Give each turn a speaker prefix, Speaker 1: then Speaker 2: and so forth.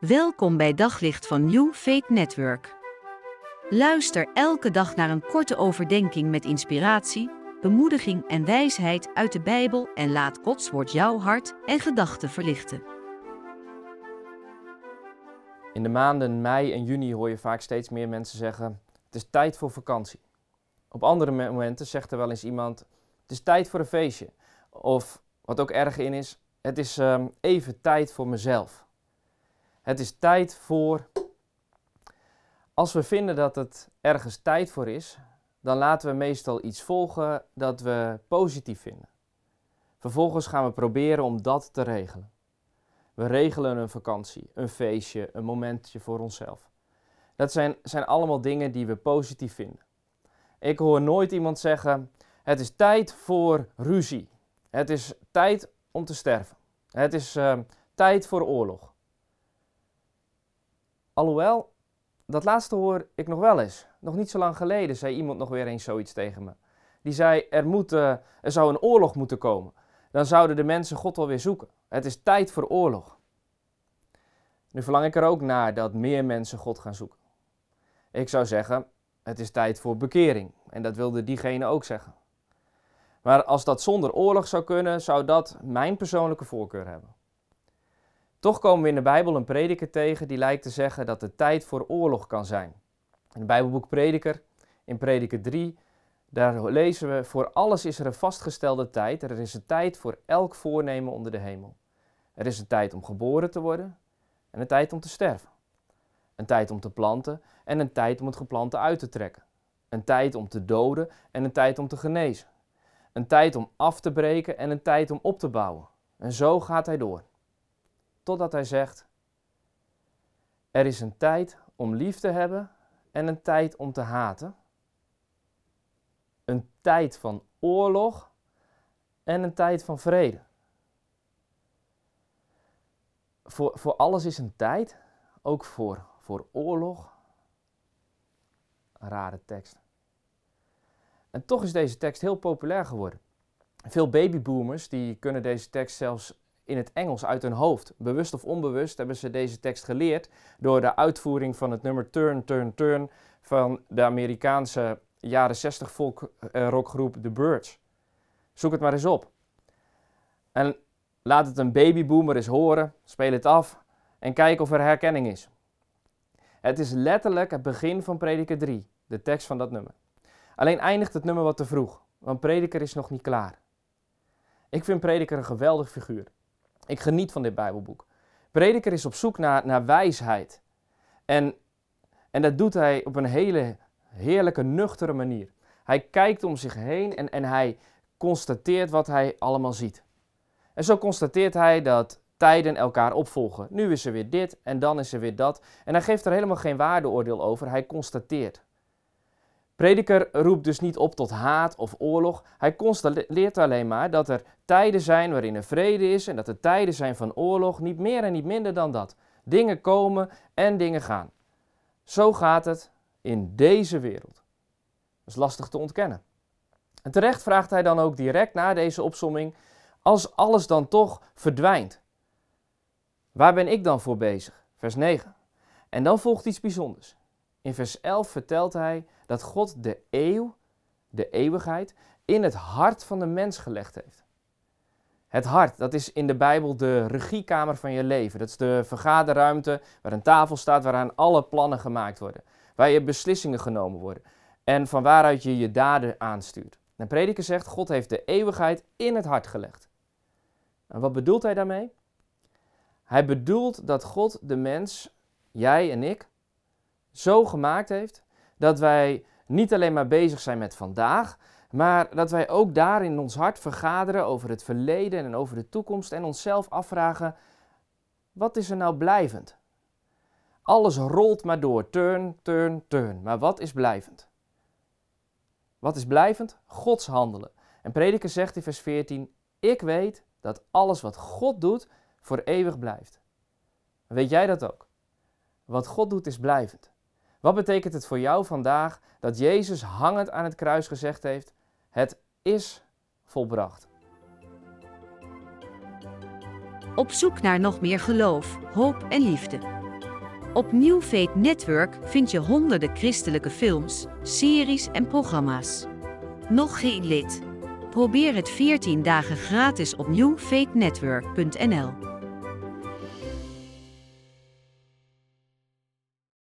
Speaker 1: Welkom bij Daglicht van New Faith Network. Luister elke dag naar een korte overdenking met inspiratie, bemoediging en wijsheid uit de Bijbel en laat Gods woord jouw hart en gedachten verlichten.
Speaker 2: In de maanden mei en juni hoor je vaak steeds meer mensen zeggen: Het is tijd voor vakantie. Op andere momenten zegt er wel eens iemand: Het is tijd voor een feestje. Of wat ook erg in is: Het is ehm, even tijd voor mezelf. Het is tijd voor. Als we vinden dat het ergens tijd voor is, dan laten we meestal iets volgen dat we positief vinden. Vervolgens gaan we proberen om dat te regelen. We regelen een vakantie, een feestje, een momentje voor onszelf. Dat zijn, zijn allemaal dingen die we positief vinden. Ik hoor nooit iemand zeggen: Het is tijd voor ruzie. Het is tijd om te sterven. Het is uh, tijd voor oorlog. Alhoewel, dat laatste hoor ik nog wel eens. Nog niet zo lang geleden zei iemand nog weer eens zoiets tegen me. Die zei, er, moet, uh, er zou een oorlog moeten komen. Dan zouden de mensen God wel weer zoeken. Het is tijd voor oorlog. Nu verlang ik er ook naar dat meer mensen God gaan zoeken. Ik zou zeggen, het is tijd voor bekering. En dat wilde diegene ook zeggen. Maar als dat zonder oorlog zou kunnen, zou dat mijn persoonlijke voorkeur hebben. Toch komen we in de Bijbel een prediker tegen die lijkt te zeggen dat de tijd voor oorlog kan zijn. In het Bijbelboek Prediker, in Prediker 3, daar lezen we: Voor alles is er een vastgestelde tijd. Er is een tijd voor elk voornemen onder de hemel. Er is een tijd om geboren te worden en een tijd om te sterven. Een tijd om te planten en een tijd om het geplante uit te trekken. Een tijd om te doden en een tijd om te genezen. Een tijd om af te breken en een tijd om op te bouwen. En zo gaat hij door totdat hij zegt: Er is een tijd om lief te hebben en een tijd om te haten. Een tijd van oorlog en een tijd van vrede. Voor, voor alles is een tijd, ook voor, voor oorlog. Een rare tekst. En toch is deze tekst heel populair geworden. Veel babyboomers die kunnen deze tekst zelfs in het Engels uit hun hoofd. Bewust of onbewust hebben ze deze tekst geleerd door de uitvoering van het nummer Turn, Turn, Turn van de Amerikaanse jaren 60 folk eh, rockgroep The Birds. Zoek het maar eens op. En laat het een babyboomer eens horen, speel het af en kijk of er herkenning is. Het is letterlijk het begin van Prediker 3, de tekst van dat nummer. Alleen eindigt het nummer wat te vroeg, want Prediker is nog niet klaar. Ik vind Prediker een geweldig figuur. Ik geniet van dit Bijbelboek. Prediker is op zoek naar, naar wijsheid. En, en dat doet hij op een hele heerlijke, nuchtere manier. Hij kijkt om zich heen en, en hij constateert wat hij allemaal ziet. En zo constateert hij dat tijden elkaar opvolgen. Nu is er weer dit en dan is er weer dat. En hij geeft er helemaal geen waardeoordeel over, hij constateert. Prediker roept dus niet op tot haat of oorlog. Hij constateert alleen maar dat er tijden zijn waarin er vrede is en dat er tijden zijn van oorlog, niet meer en niet minder dan dat. Dingen komen en dingen gaan. Zo gaat het in deze wereld. Dat is lastig te ontkennen. En terecht vraagt hij dan ook direct na deze opsomming: als alles dan toch verdwijnt, waar ben ik dan voor bezig? Vers 9. En dan volgt iets bijzonders. In vers 11 vertelt hij dat God de eeuw, de eeuwigheid, in het hart van de mens gelegd heeft. Het hart, dat is in de Bijbel de regiekamer van je leven. Dat is de vergaderruimte waar een tafel staat waaraan alle plannen gemaakt worden. Waar je beslissingen genomen worden. En van waaruit je je daden aanstuurt. En prediker zegt, God heeft de eeuwigheid in het hart gelegd. En wat bedoelt hij daarmee? Hij bedoelt dat God de mens, jij en ik, zo gemaakt heeft dat wij niet alleen maar bezig zijn met vandaag, maar dat wij ook daar in ons hart vergaderen over het verleden en over de toekomst en onszelf afvragen: wat is er nou blijvend? Alles rolt maar door, turn, turn, turn. Maar wat is blijvend? Wat is blijvend? Gods handelen. En Prediker zegt in vers 14: Ik weet dat alles wat God doet voor eeuwig blijft. Weet jij dat ook? Wat God doet is blijvend. Wat betekent het voor jou vandaag dat Jezus hangend aan het kruis gezegd heeft: Het is volbracht?
Speaker 1: Op zoek naar nog meer geloof, hoop en liefde. Op New Faith Network vind je honderden christelijke films, series en programma's. Nog geen lid? Probeer het 14 dagen gratis op newfaithnetwork.nl.